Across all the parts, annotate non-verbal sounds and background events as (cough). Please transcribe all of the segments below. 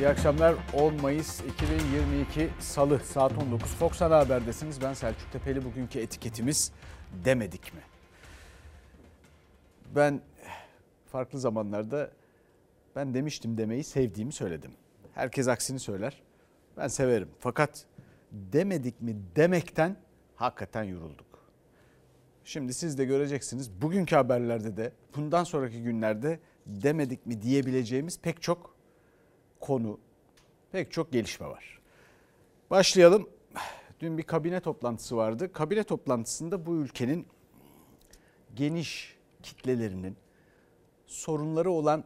İyi akşamlar. 10 Mayıs 2022 Salı saat 19 Fox Ana Haber'desiniz. Ben Selçuk Tepeli. Bugünkü etiketimiz demedik mi? Ben farklı zamanlarda ben demiştim demeyi sevdiğimi söyledim. Herkes aksini söyler. Ben severim. Fakat demedik mi demekten hakikaten yorulduk. Şimdi siz de göreceksiniz. Bugünkü haberlerde de bundan sonraki günlerde demedik mi diyebileceğimiz pek çok konu, pek çok gelişme var. Başlayalım. Dün bir kabine toplantısı vardı. Kabine toplantısında bu ülkenin geniş kitlelerinin sorunları olan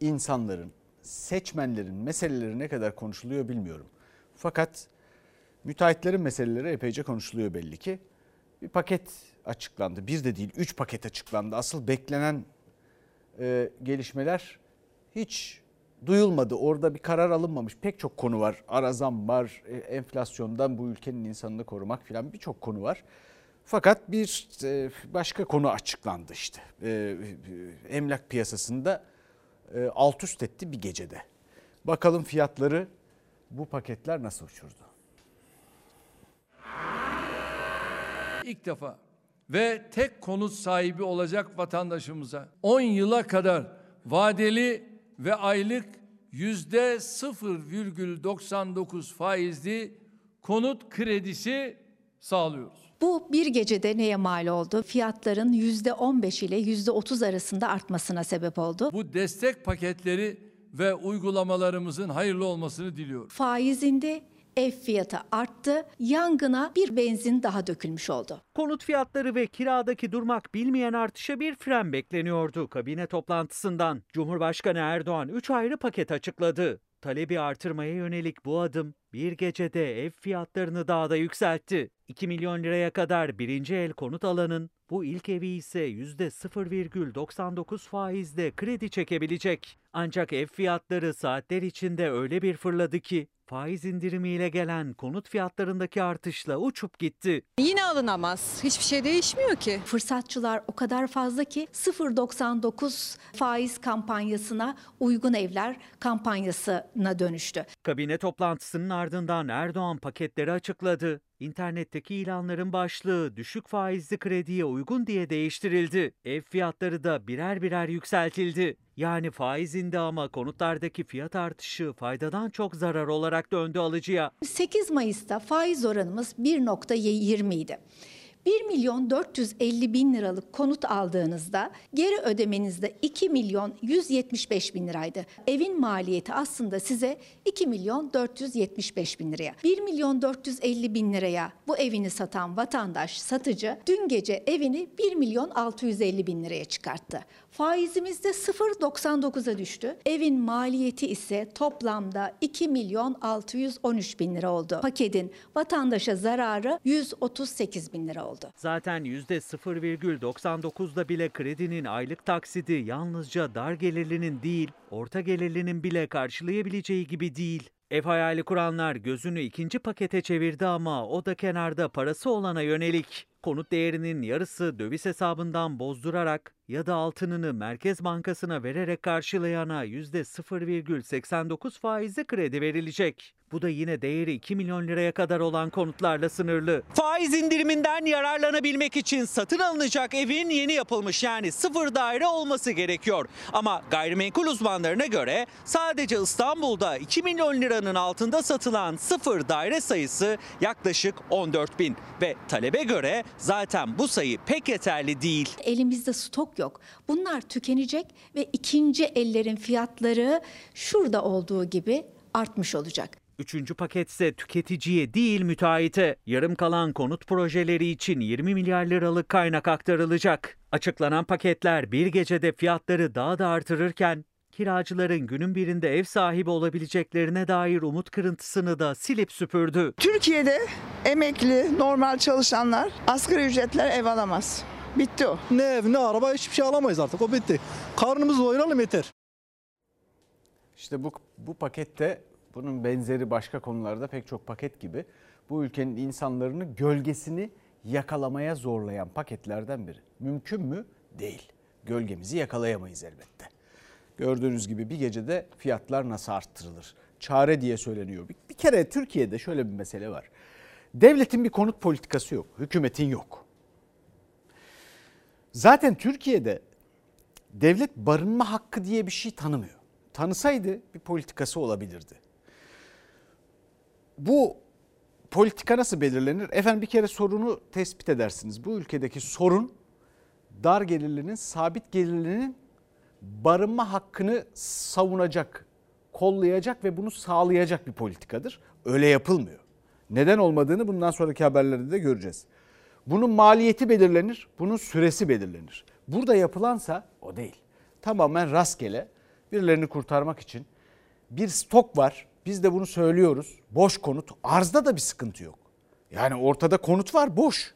insanların, seçmenlerin meseleleri ne kadar konuşuluyor bilmiyorum. Fakat müteahhitlerin meseleleri epeyce konuşuluyor belli ki. Bir paket açıklandı. Bir de değil, üç paket açıklandı. Asıl beklenen e, gelişmeler hiç duyulmadı. Orada bir karar alınmamış. Pek çok konu var. Arazam var, e, enflasyondan bu ülkenin insanını korumak filan birçok konu var. Fakat bir e, başka konu açıklandı işte. E, emlak piyasasında alt üst etti bir gecede. Bakalım fiyatları bu paketler nasıl uçurdu? İlk defa ve tek konut sahibi olacak vatandaşımıza 10 yıla kadar vadeli ve aylık yüzde 0,99 faizli konut kredisi sağlıyoruz. Bu bir gecede neye mal oldu? Fiyatların %15 ile %30 arasında artmasına sebep oldu. Bu destek paketleri ve uygulamalarımızın hayırlı olmasını diliyorum. Faizinde ev fiyatı arttı, yangına bir benzin daha dökülmüş oldu. Konut fiyatları ve kiradaki durmak bilmeyen artışa bir fren bekleniyordu kabine toplantısından. Cumhurbaşkanı Erdoğan 3 ayrı paket açıkladı. Talebi artırmaya yönelik bu adım bir gecede ev fiyatlarını daha da yükseltti. 2 milyon liraya kadar birinci el konut alanın bu ilk evi ise %0,99 faizle kredi çekebilecek. Ancak ev fiyatları saatler içinde öyle bir fırladı ki faiz indirimiyle gelen konut fiyatlarındaki artışla uçup gitti. Yine alınamaz. Hiçbir şey değişmiyor ki. Fırsatçılar o kadar fazla ki 0.99 faiz kampanyasına uygun evler kampanyasına dönüştü. Kabine toplantısının ardından Erdoğan paketleri açıkladı. İnternetteki ilanların başlığı düşük faizli krediye uygun diye değiştirildi. Ev fiyatları da birer birer yükseltildi. Yani faizinde ama konutlardaki fiyat artışı faydadan çok zarar olarak döndü alıcıya. 8 Mayıs'ta faiz oranımız 1.20 idi. 1 milyon 450 bin liralık konut aldığınızda geri ödemenizde 2 milyon 175 bin liraydı. Evin maliyeti aslında size 2 milyon 475 bin liraya. 1 milyon 450 bin liraya bu evini satan vatandaş, satıcı dün gece evini 1 milyon 650 bin liraya çıkarttı. Faizimiz de 0.99'a düştü. Evin maliyeti ise toplamda 2 milyon 613 bin lira oldu. Paketin vatandaşa zararı 138 bin lira oldu. Zaten %0,99'da bile kredinin aylık taksidi yalnızca dar gelirlinin değil, orta gelirlinin bile karşılayabileceği gibi değil. Ev hayali kuranlar gözünü ikinci pakete çevirdi ama o da kenarda parası olana yönelik. Konut değerinin yarısı döviz hesabından bozdurarak ya da altınını Merkez Bankası'na vererek karşılayana %0,89 faizli kredi verilecek. Bu da yine değeri 2 milyon liraya kadar olan konutlarla sınırlı. Faiz indiriminden yararlanabilmek için satın alınacak evin yeni yapılmış yani sıfır daire olması gerekiyor. Ama gayrimenkul uzmanlarına göre sadece İstanbul'da 2 milyon liranın altında satılan sıfır daire sayısı yaklaşık 14 bin. Ve talebe göre zaten bu sayı pek yeterli değil. Elimizde stok yok. Bunlar tükenecek ve ikinci ellerin fiyatları şurada olduğu gibi artmış olacak. Üçüncü paket ise tüketiciye değil müteahhite. Yarım kalan konut projeleri için 20 milyar liralık kaynak aktarılacak. Açıklanan paketler bir gecede fiyatları daha da artırırken kiracıların günün birinde ev sahibi olabileceklerine dair umut kırıntısını da silip süpürdü. Türkiye'de emekli, normal çalışanlar asgari ücretler ev alamaz. Bitti o. Ne ev ne araba hiçbir şey alamayız artık o bitti. Karnımızı doyuralım yeter. İşte bu, bu pakette bunun benzeri başka konularda pek çok paket gibi bu ülkenin insanlarını gölgesini yakalamaya zorlayan paketlerden biri. Mümkün mü? Değil. Gölgemizi yakalayamayız elbette. Gördüğünüz gibi bir gecede fiyatlar nasıl arttırılır? Çare diye söyleniyor. Bir, bir kere Türkiye'de şöyle bir mesele var. Devletin bir konut politikası yok. Hükümetin yok. Zaten Türkiye'de devlet barınma hakkı diye bir şey tanımıyor. Tanısaydı bir politikası olabilirdi. Bu politika nasıl belirlenir? Efendim bir kere sorunu tespit edersiniz. Bu ülkedeki sorun dar gelirlinin, sabit gelirlinin barınma hakkını savunacak, kollayacak ve bunu sağlayacak bir politikadır. Öyle yapılmıyor. Neden olmadığını bundan sonraki haberlerde de göreceğiz. Bunun maliyeti belirlenir, bunun süresi belirlenir. Burada yapılansa o değil. Tamamen rastgele birilerini kurtarmak için bir stok var. Biz de bunu söylüyoruz. Boş konut. Arzda da bir sıkıntı yok. Yani ortada konut var boş.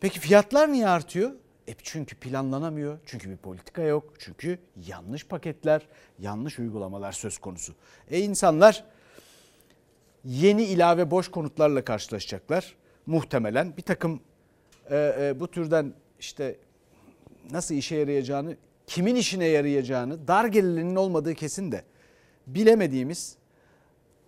Peki fiyatlar niye artıyor? E çünkü planlanamıyor, çünkü bir politika yok, çünkü yanlış paketler, yanlış uygulamalar söz konusu. E insanlar yeni ilave boş konutlarla karşılaşacaklar. Muhtemelen bir takım e, e, bu türden işte nasıl işe yarayacağını, kimin işine yarayacağını, dar gelirlinin olmadığı kesin de bilemediğimiz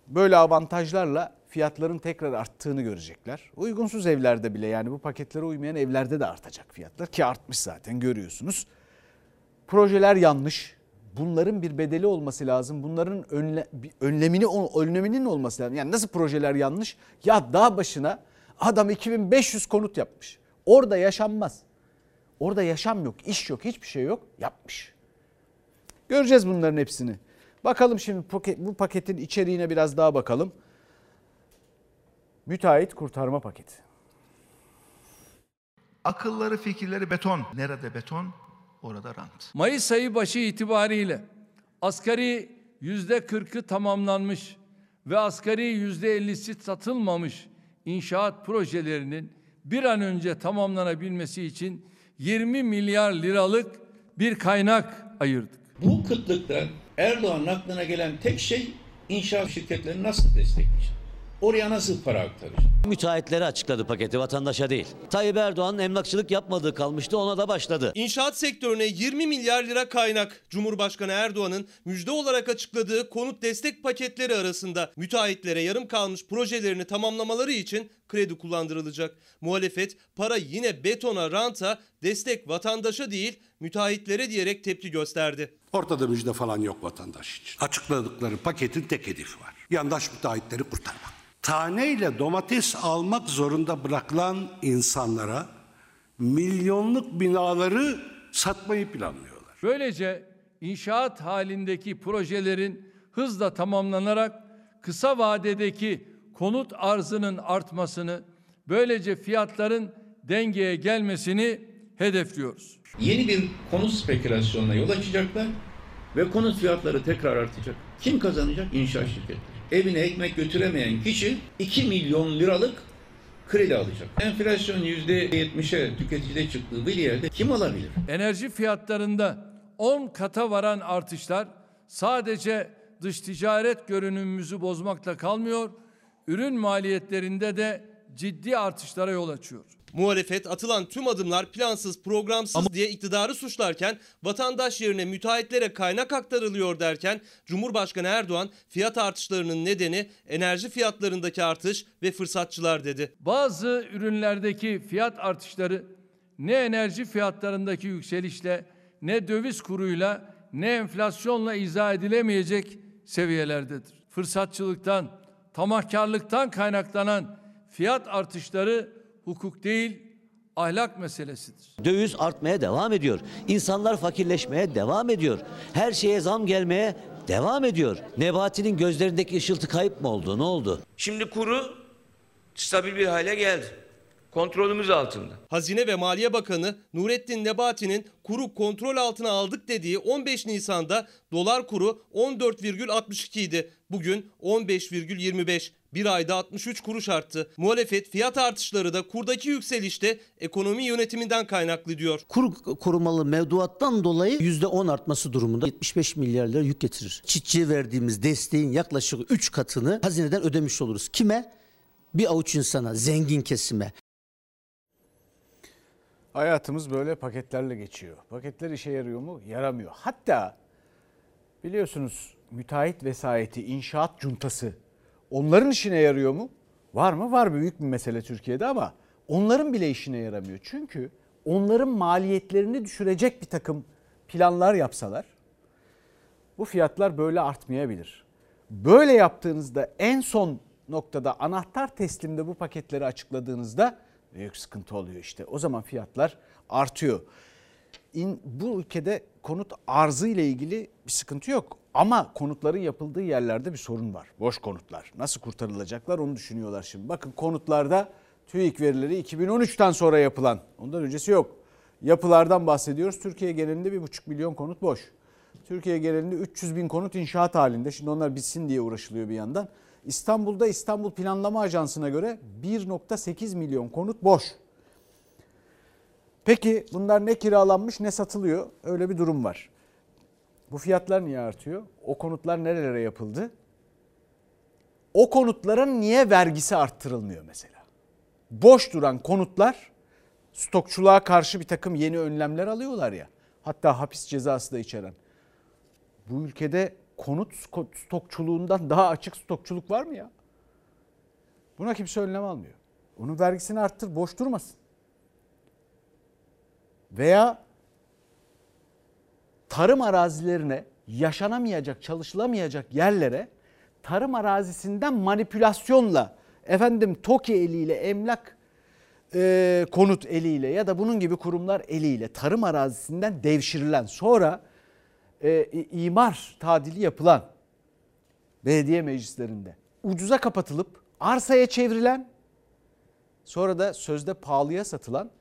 böyle avantajlarla fiyatların tekrar arttığını görecekler. Uygunsuz evlerde bile yani bu paketlere uymayan evlerde de artacak fiyatlar ki artmış zaten görüyorsunuz. Projeler yanlış. Bunların bir bedeli olması lazım. Bunların önle, önlemini önleminin olması lazım. Yani nasıl projeler yanlış? Ya dağ başına adam 2500 konut yapmış. Orada yaşanmaz. Orada yaşam yok, iş yok, hiçbir şey yok. Yapmış. Göreceğiz bunların hepsini. Bakalım şimdi bu paketin içeriğine biraz daha bakalım. Müteahhit kurtarma paketi. Akılları fikirleri beton. Nerede beton? Orada rant. Mayıs ayı başı itibariyle asgari yüzde kırkı tamamlanmış ve asgari yüzde ellisi satılmamış inşaat projelerinin bir an önce tamamlanabilmesi için 20 milyar liralık bir kaynak ayırdık. Bu kıtlıkta Erdoğan'ın aklına gelen tek şey inşaat şirketlerini nasıl destekleyecek? Oraya nasıl para aktaracak? Müteahhitlere açıkladı paketi vatandaşa değil. Tayyip Erdoğan emlakçılık yapmadığı kalmıştı ona da başladı. İnşaat sektörüne 20 milyar lira kaynak. Cumhurbaşkanı Erdoğan'ın müjde olarak açıkladığı konut destek paketleri arasında müteahhitlere yarım kalmış projelerini tamamlamaları için kredi kullandırılacak. Muhalefet para yine betona, ranta, destek vatandaşa değil müteahhitlere diyerek tepki gösterdi. Ortada müjde falan yok vatandaş için. Açıkladıkları paketin tek hedefi var. Yandaş müteahhitleri kurtarmak taneyle domates almak zorunda bırakılan insanlara milyonluk binaları satmayı planlıyorlar. Böylece inşaat halindeki projelerin hızla tamamlanarak kısa vadedeki konut arzının artmasını, böylece fiyatların dengeye gelmesini hedefliyoruz. Yeni bir konut spekülasyonuna yol açacaklar ve konut fiyatları tekrar artacak. Kim kazanacak? İnşaat şirketleri evine ekmek götüremeyen kişi 2 milyon liralık kredi alacak. Enflasyon %70'e tüketicide çıktığı bir yerde kim alabilir? Enerji fiyatlarında 10 kata varan artışlar sadece dış ticaret görünümümüzü bozmakla kalmıyor, ürün maliyetlerinde de ciddi artışlara yol açıyor. Muhalefet atılan tüm adımlar plansız, programsız Ama... diye iktidarı suçlarken vatandaş yerine müteahhitlere kaynak aktarılıyor derken Cumhurbaşkanı Erdoğan fiyat artışlarının nedeni enerji fiyatlarındaki artış ve fırsatçılar dedi. Bazı ürünlerdeki fiyat artışları ne enerji fiyatlarındaki yükselişle ne döviz kuruyla ne enflasyonla izah edilemeyecek seviyelerdedir. Fırsatçılıktan, tamahkarlıktan kaynaklanan fiyat artışları hukuk değil ahlak meselesidir. Döviz artmaya devam ediyor. İnsanlar fakirleşmeye devam ediyor. Her şeye zam gelmeye devam ediyor. Nebati'nin gözlerindeki ışıltı kayıp mı oldu? Ne oldu? Şimdi kuru stabil bir hale geldi kontrolümüz altında. Hazine ve Maliye Bakanı Nurettin Nebati'nin kuru kontrol altına aldık dediği 15 Nisan'da dolar kuru 14,62 idi. Bugün 15,25. Bir ayda 63 kuruş arttı. Muhalefet fiyat artışları da kurdaki yükselişte ekonomi yönetiminden kaynaklı diyor. Kur korumalı mevduattan dolayı %10 artması durumunda 75 milyar lira yük getirir. Çiftçiye verdiğimiz desteğin yaklaşık 3 katını hazineden ödemiş oluruz. Kime? Bir avuç insana, zengin kesime. Hayatımız böyle paketlerle geçiyor. Paketler işe yarıyor mu? Yaramıyor. Hatta biliyorsunuz müteahhit vesayeti, inşaat cuntası onların işine yarıyor mu? Var mı? Var büyük bir mesele Türkiye'de ama onların bile işine yaramıyor. Çünkü onların maliyetlerini düşürecek bir takım planlar yapsalar bu fiyatlar böyle artmayabilir. Böyle yaptığınızda en son noktada anahtar teslimde bu paketleri açıkladığınızda büyük sıkıntı oluyor işte. O zaman fiyatlar artıyor. İn, bu ülkede konut arzı ile ilgili bir sıkıntı yok. Ama konutların yapıldığı yerlerde bir sorun var. Boş konutlar. Nasıl kurtarılacaklar onu düşünüyorlar şimdi. Bakın konutlarda TÜİK verileri 2013'ten sonra yapılan, ondan öncesi yok. Yapılardan bahsediyoruz. Türkiye genelinde 1,5 milyon konut boş. Türkiye genelinde 300 bin konut inşaat halinde. Şimdi onlar bitsin diye uğraşılıyor bir yandan. İstanbul'da İstanbul Planlama Ajansı'na göre 1.8 milyon konut boş. Peki bunlar ne kiralanmış ne satılıyor? Öyle bir durum var. Bu fiyatlar niye artıyor? O konutlar nerelere yapıldı? O konutların niye vergisi arttırılmıyor mesela? Boş duran konutlar stokçuluğa karşı bir takım yeni önlemler alıyorlar ya. Hatta hapis cezası da içeren. Bu ülkede konut stokçuluğundan daha açık stokçuluk var mı ya? Buna kimse önlem almıyor. Onun vergisini arttır, boş durmasın. Veya tarım arazilerine yaşanamayacak, çalışılamayacak yerlere tarım arazisinden manipülasyonla efendim TOKİ eliyle emlak e, konut eliyle ya da bunun gibi kurumlar eliyle tarım arazisinden devşirilen sonra e, imar tadili yapılan belediye meclislerinde ucuza kapatılıp arsaya çevrilen sonra da sözde pahalıya satılan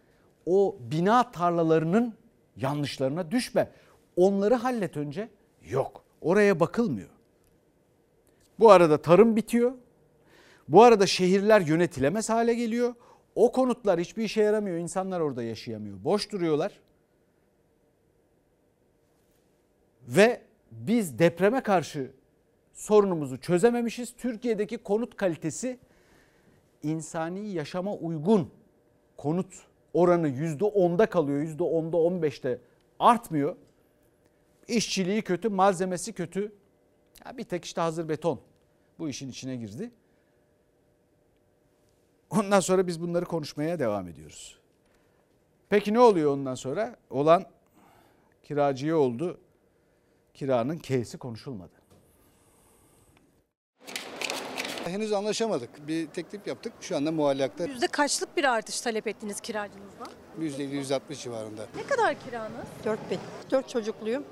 o bina tarlalarının yanlışlarına düşme. Onları hallet önce. Yok. Oraya bakılmıyor. Bu arada tarım bitiyor. Bu arada şehirler yönetilemez hale geliyor. O konutlar hiçbir işe yaramıyor. İnsanlar orada yaşayamıyor. Boş duruyorlar. Ve biz depreme karşı sorunumuzu çözememişiz. Türkiye'deki konut kalitesi insani yaşama uygun konut oranı %10'da kalıyor. %10'da 15'te artmıyor. İşçiliği kötü, malzemesi kötü. Ya bir tek işte hazır beton bu işin içine girdi. Ondan sonra biz bunları konuşmaya devam ediyoruz. Peki ne oluyor ondan sonra? Olan kiracıya oldu. Kiranın K'si konuşulmadı. Henüz anlaşamadık. Bir teklif yaptık. Şu anda muallakta. Yüzde kaçlık bir artış talep ettiniz kiracınızdan? %50-160 civarında. Ne kadar kiranız? 4 bin. 4 çocukluyum.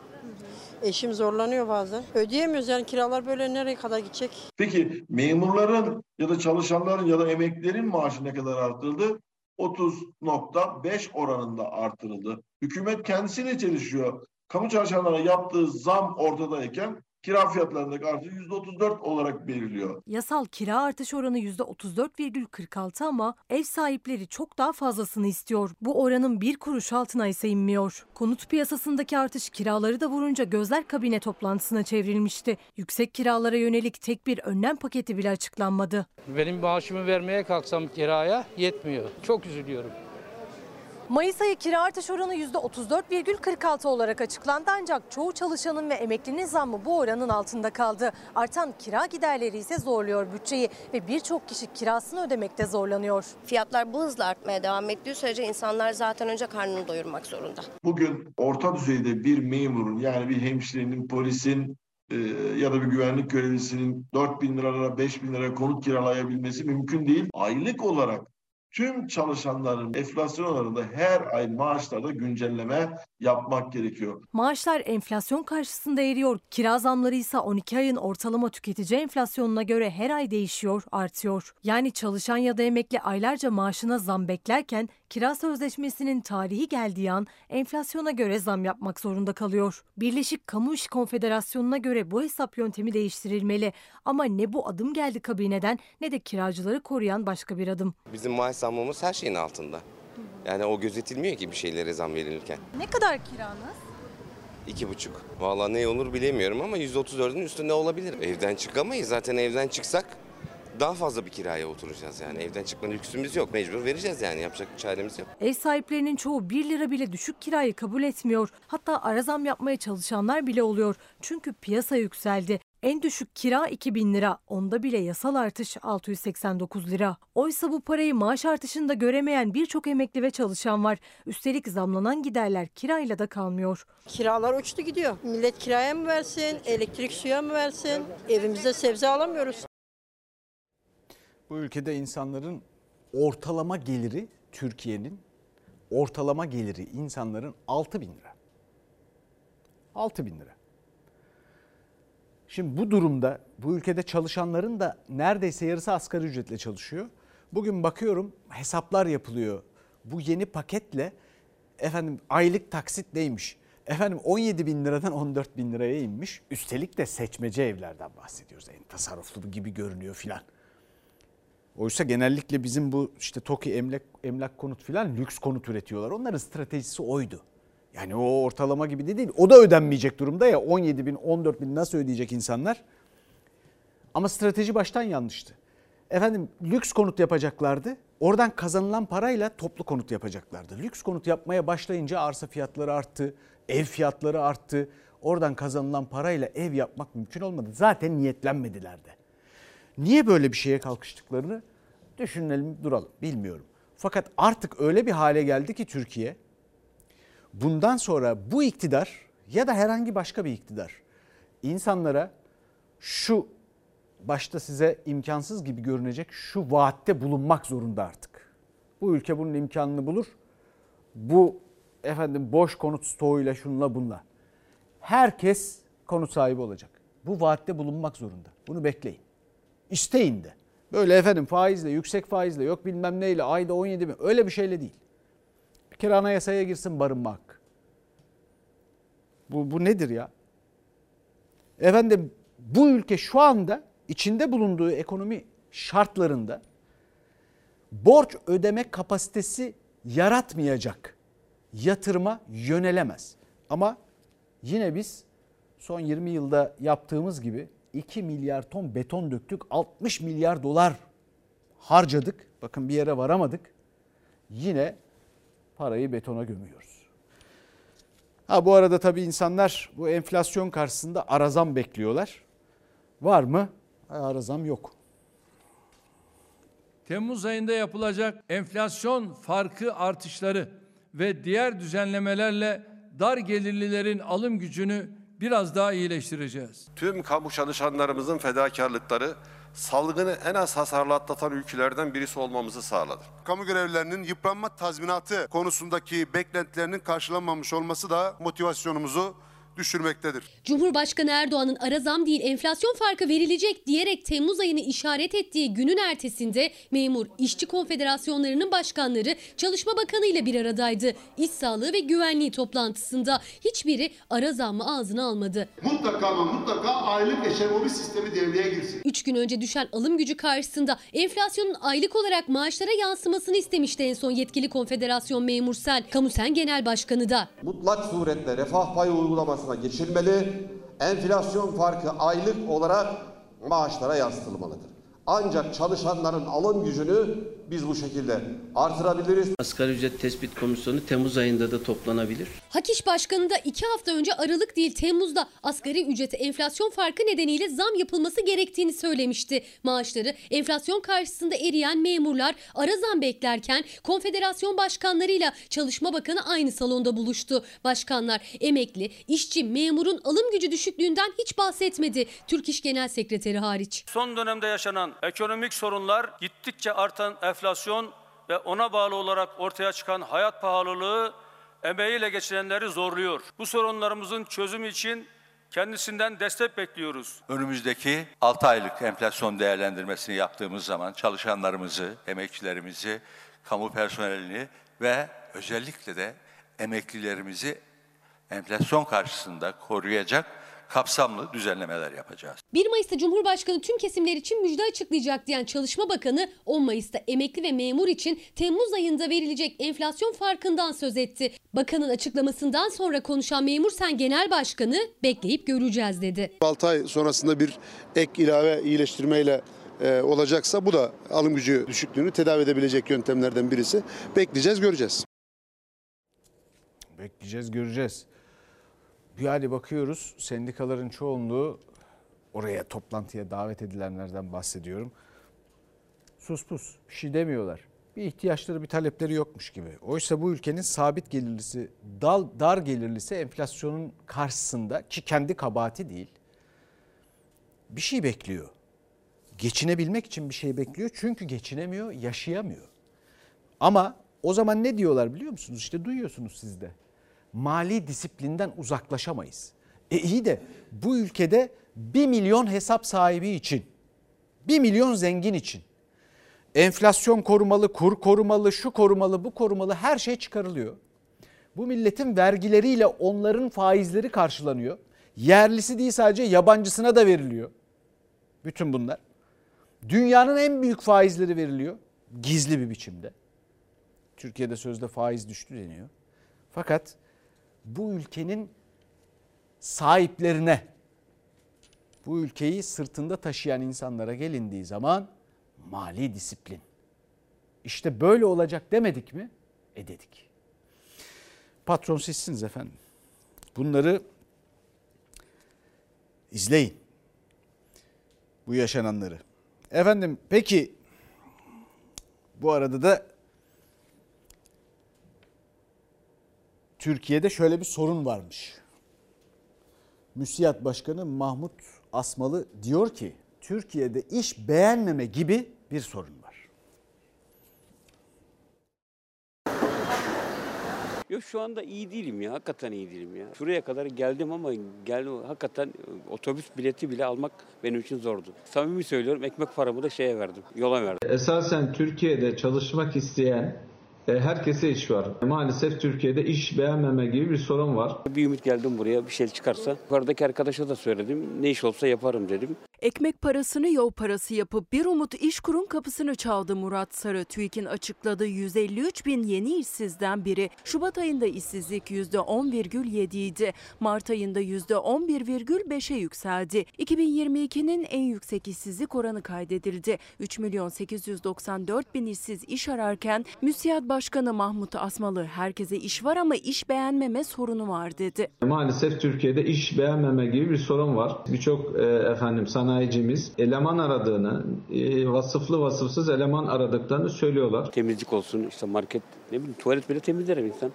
Eşim zorlanıyor bazen. Ödeyemiyoruz yani kiralar böyle nereye kadar gidecek? Peki memurların ya da çalışanların ya da emeklilerin maaşı ne kadar artırıldı? 30.5 oranında artırıldı. Hükümet kendisiyle çalışıyor. Kamu çalışanlarına yaptığı zam ortadayken kira fiyatlarındaki artış %34 olarak belirliyor. Yasal kira artış oranı %34,46 ama ev sahipleri çok daha fazlasını istiyor. Bu oranın bir kuruş altına ise inmiyor. Konut piyasasındaki artış kiraları da vurunca gözler kabine toplantısına çevrilmişti. Yüksek kiralara yönelik tek bir önlem paketi bile açıklanmadı. Benim maaşımı vermeye kalksam kiraya yetmiyor. Çok üzülüyorum. Mayıs ayı kira artış oranı %34,46 olarak açıklandı ancak çoğu çalışanın ve emeklinin zammı bu oranın altında kaldı. Artan kira giderleri ise zorluyor bütçeyi ve birçok kişi kirasını ödemekte zorlanıyor. Fiyatlar bu hızla artmaya devam ettiği sürece insanlar zaten önce karnını doyurmak zorunda. Bugün orta düzeyde bir memurun yani bir hemşirenin, polisin e, ya da bir güvenlik görevlisinin 4 bin liralara 5 bin liraya konut kiralayabilmesi mümkün değil. Aylık olarak tüm çalışanların enflasyon oranında her ay maaşlarda güncelleme yapmak gerekiyor. Maaşlar enflasyon karşısında eriyor. Kira zamları ise 12 ayın ortalama tüketici enflasyonuna göre her ay değişiyor, artıyor. Yani çalışan ya da emekli aylarca maaşına zam beklerken kira sözleşmesinin tarihi geldiği an enflasyona göre zam yapmak zorunda kalıyor. Birleşik Kamu İş Konfederasyonu'na göre bu hesap yöntemi değiştirilmeli. Ama ne bu adım geldi kabineden ne de kiracıları koruyan başka bir adım. Bizim maaş zammımız her şeyin altında. Yani o gözetilmiyor ki bir şeylere zam verilirken. Ne kadar kiranız? İki buçuk. Vallahi ne olur bilemiyorum ama 134'ün üstünde olabilir. Evden çıkamayız. Zaten evden çıksak daha fazla bir kiraya oturacağız yani. Evden çıkma lüksümüz yok. Mecbur vereceğiz yani. Yapacak bir çaremiz yok. Ev sahiplerinin çoğu 1 lira bile düşük kirayı kabul etmiyor. Hatta ara zam yapmaya çalışanlar bile oluyor. Çünkü piyasa yükseldi. En düşük kira 2000 lira. Onda bile yasal artış 689 lira. Oysa bu parayı maaş artışında göremeyen birçok emekli ve çalışan var. Üstelik zamlanan giderler kirayla da kalmıyor. Kiralar uçtu gidiyor. Millet kiraya mı versin, elektrik suya mı versin? Evimizde sebze alamıyoruz. Bu ülkede insanların ortalama geliri Türkiye'nin ortalama geliri insanların 6 bin lira. 6 bin lira. Şimdi bu durumda bu ülkede çalışanların da neredeyse yarısı asgari ücretle çalışıyor. Bugün bakıyorum hesaplar yapılıyor. Bu yeni paketle efendim aylık taksit neymiş? Efendim 17 bin liradan 14 bin liraya inmiş. Üstelik de seçmece evlerden bahsediyoruz. En tasarruflu gibi görünüyor filan. Oysa genellikle bizim bu işte TOKİ emlak, emlak konut filan lüks konut üretiyorlar. Onların stratejisi oydu. Yani o ortalama gibi de değil. O da ödenmeyecek durumda ya 17 bin 14 bin nasıl ödeyecek insanlar? Ama strateji baştan yanlıştı. Efendim lüks konut yapacaklardı. Oradan kazanılan parayla toplu konut yapacaklardı. Lüks konut yapmaya başlayınca arsa fiyatları arttı, ev fiyatları arttı. Oradan kazanılan parayla ev yapmak mümkün olmadı. Zaten niyetlenmediler de. Niye böyle bir şeye kalkıştıklarını düşünelim duralım bilmiyorum. Fakat artık öyle bir hale geldi ki Türkiye bundan sonra bu iktidar ya da herhangi başka bir iktidar insanlara şu başta size imkansız gibi görünecek şu vaatte bulunmak zorunda artık. Bu ülke bunun imkanını bulur. Bu efendim boş konut stoğuyla şunla bunla. Herkes konut sahibi olacak. Bu vaatte bulunmak zorunda. Bunu bekleyin. İsteyin de. Böyle efendim faizle, yüksek faizle, yok bilmem neyle, ayda 17 mi öyle bir şeyle değil. Kere anayasaya girsin barınma hakkı. Bu, bu nedir ya? Efendim bu ülke şu anda içinde bulunduğu ekonomi şartlarında borç ödeme kapasitesi yaratmayacak yatırıma yönelemez. Ama yine biz son 20 yılda yaptığımız gibi 2 milyar ton beton döktük, 60 milyar dolar harcadık. Bakın bir yere varamadık. Yine parayı betona gömüyoruz. Ha bu arada tabii insanlar bu enflasyon karşısında arazam bekliyorlar. Var mı? Arazam yok. Temmuz ayında yapılacak enflasyon farkı artışları ve diğer düzenlemelerle dar gelirlilerin alım gücünü biraz daha iyileştireceğiz. Tüm kamu çalışanlarımızın fedakarlıkları salgını en az hasarlı atlatan ülkelerden birisi olmamızı sağladı. Kamu görevlilerinin yıpranma tazminatı konusundaki beklentilerinin karşılanmamış olması da motivasyonumuzu düşürmektedir. Cumhurbaşkanı Erdoğan'ın ara zam değil enflasyon farkı verilecek diyerek Temmuz ayını işaret ettiği günün ertesinde memur işçi konfederasyonlarının başkanları Çalışma Bakanı ile bir aradaydı. İş sağlığı ve güvenliği toplantısında hiçbiri ara zammı ağzına almadı. Mutlaka ama mutlaka aylık eşemobi sistemi devreye girsin. 3 gün önce düşen alım gücü karşısında enflasyonun aylık olarak maaşlara yansımasını istemişti en son yetkili konfederasyon memur Sel. Kamusen Genel Başkanı da. Mutlak suretle refah payı uygulamasına geçilmeli. Enflasyon farkı aylık olarak maaşlara yansıtılmalıdır. Ancak çalışanların alım gücünü biz bu şekilde artırabiliriz. Asgari ücret tespit komisyonu Temmuz ayında da toplanabilir. Hak İş Başkanı da 2 hafta önce Aralık değil Temmuz'da asgari ücrete enflasyon farkı nedeniyle zam yapılması gerektiğini söylemişti. Maaşları enflasyon karşısında eriyen memurlar ara zam beklerken konfederasyon başkanlarıyla Çalışma Bakanı aynı salonda buluştu. Başkanlar emekli, işçi, memurun alım gücü düşüklüğünden hiç bahsetmedi. Türk İş Genel Sekreteri hariç. Son dönemde yaşanan ekonomik sorunlar gittikçe artan enflasyon ve ona bağlı olarak ortaya çıkan hayat pahalılığı emeğiyle geçirenleri zorluyor. Bu sorunlarımızın çözümü için kendisinden destek bekliyoruz. Önümüzdeki 6 aylık enflasyon değerlendirmesini yaptığımız zaman çalışanlarımızı, emekçilerimizi, kamu personelini ve özellikle de emeklilerimizi enflasyon karşısında koruyacak kapsamlı düzenlemeler yapacağız. 1 Mayıs'ta Cumhurbaşkanı tüm kesimler için müjde açıklayacak diyen Çalışma Bakanı 10 Mayıs'ta emekli ve memur için Temmuz ayında verilecek enflasyon farkından söz etti. Bakanın açıklamasından sonra konuşan Memur Sen Genel Başkanı bekleyip göreceğiz dedi. 6 ay sonrasında bir ek ilave iyileştirmeyle e, olacaksa bu da alım gücü düşüklüğünü tedavi edebilecek yöntemlerden birisi. Bekleyeceğiz, göreceğiz. Bekleyeceğiz, göreceğiz. Yani bakıyoruz sendikaların çoğunluğu oraya toplantıya davet edilenlerden bahsediyorum. Sus pus bir şey demiyorlar. Bir ihtiyaçları bir talepleri yokmuş gibi. Oysa bu ülkenin sabit gelirlisi, dal, dar gelirlisi enflasyonun karşısında ki kendi kabahati değil. Bir şey bekliyor. Geçinebilmek için bir şey bekliyor çünkü geçinemiyor, yaşayamıyor. Ama o zaman ne diyorlar biliyor musunuz? İşte duyuyorsunuz siz de. Mali disiplinden uzaklaşamayız. E iyi de bu ülkede 1 milyon hesap sahibi için, 1 milyon zengin için enflasyon korumalı, kur korumalı, şu korumalı, bu korumalı her şey çıkarılıyor. Bu milletin vergileriyle onların faizleri karşılanıyor. Yerlisi değil sadece yabancısına da veriliyor. Bütün bunlar. Dünyanın en büyük faizleri veriliyor gizli bir biçimde. Türkiye'de sözde faiz düştü deniyor. Fakat bu ülkenin sahiplerine, bu ülkeyi sırtında taşıyan insanlara gelindiği zaman mali disiplin. İşte böyle olacak demedik mi? E dedik. Patron sizsiniz efendim. Bunları izleyin. Bu yaşananları. Efendim peki bu arada da Türkiye'de şöyle bir sorun varmış. MÜSİAD Başkanı Mahmut Asmalı diyor ki Türkiye'de iş beğenmeme gibi bir sorun var. Yok şu anda iyi değilim ya. Hakikaten iyi değilim ya. Şuraya kadar geldim ama geldim hakikaten otobüs bileti bile almak benim için zordu. Samimi söylüyorum ekmek paramı da şeye verdim. Yola verdim. Esasen Türkiye'de çalışmak isteyen herkese iş var. Maalesef Türkiye'de iş beğenmeme gibi bir sorun var. Bir ümit geldim buraya bir şey çıkarsa. Yukarıdaki arkadaşa da söyledim. Ne iş olsa yaparım dedim. Ekmek parasını yol parası yapıp bir umut işkurun kapısını çaldı Murat Sarı. TÜİK'in açıkladığı 153 bin yeni işsizden biri. Şubat ayında işsizlik %10,7 idi. Mart ayında %11,5'e yükseldi. 2022'nin en yüksek işsizlik oranı kaydedildi. 3 milyon 894 bin işsiz iş ararken MÜSİAD Başkanı Mahmut Asmalı herkese iş var ama iş beğenmeme sorunu var dedi. Maalesef Türkiye'de iş beğenmeme gibi bir sorun var. Birçok e, efendim sanayicimiz eleman aradığını, e, vasıflı vasıfsız eleman aradıklarını söylüyorlar. Temizlik olsun işte market ne bileyim tuvalet bile temizler insan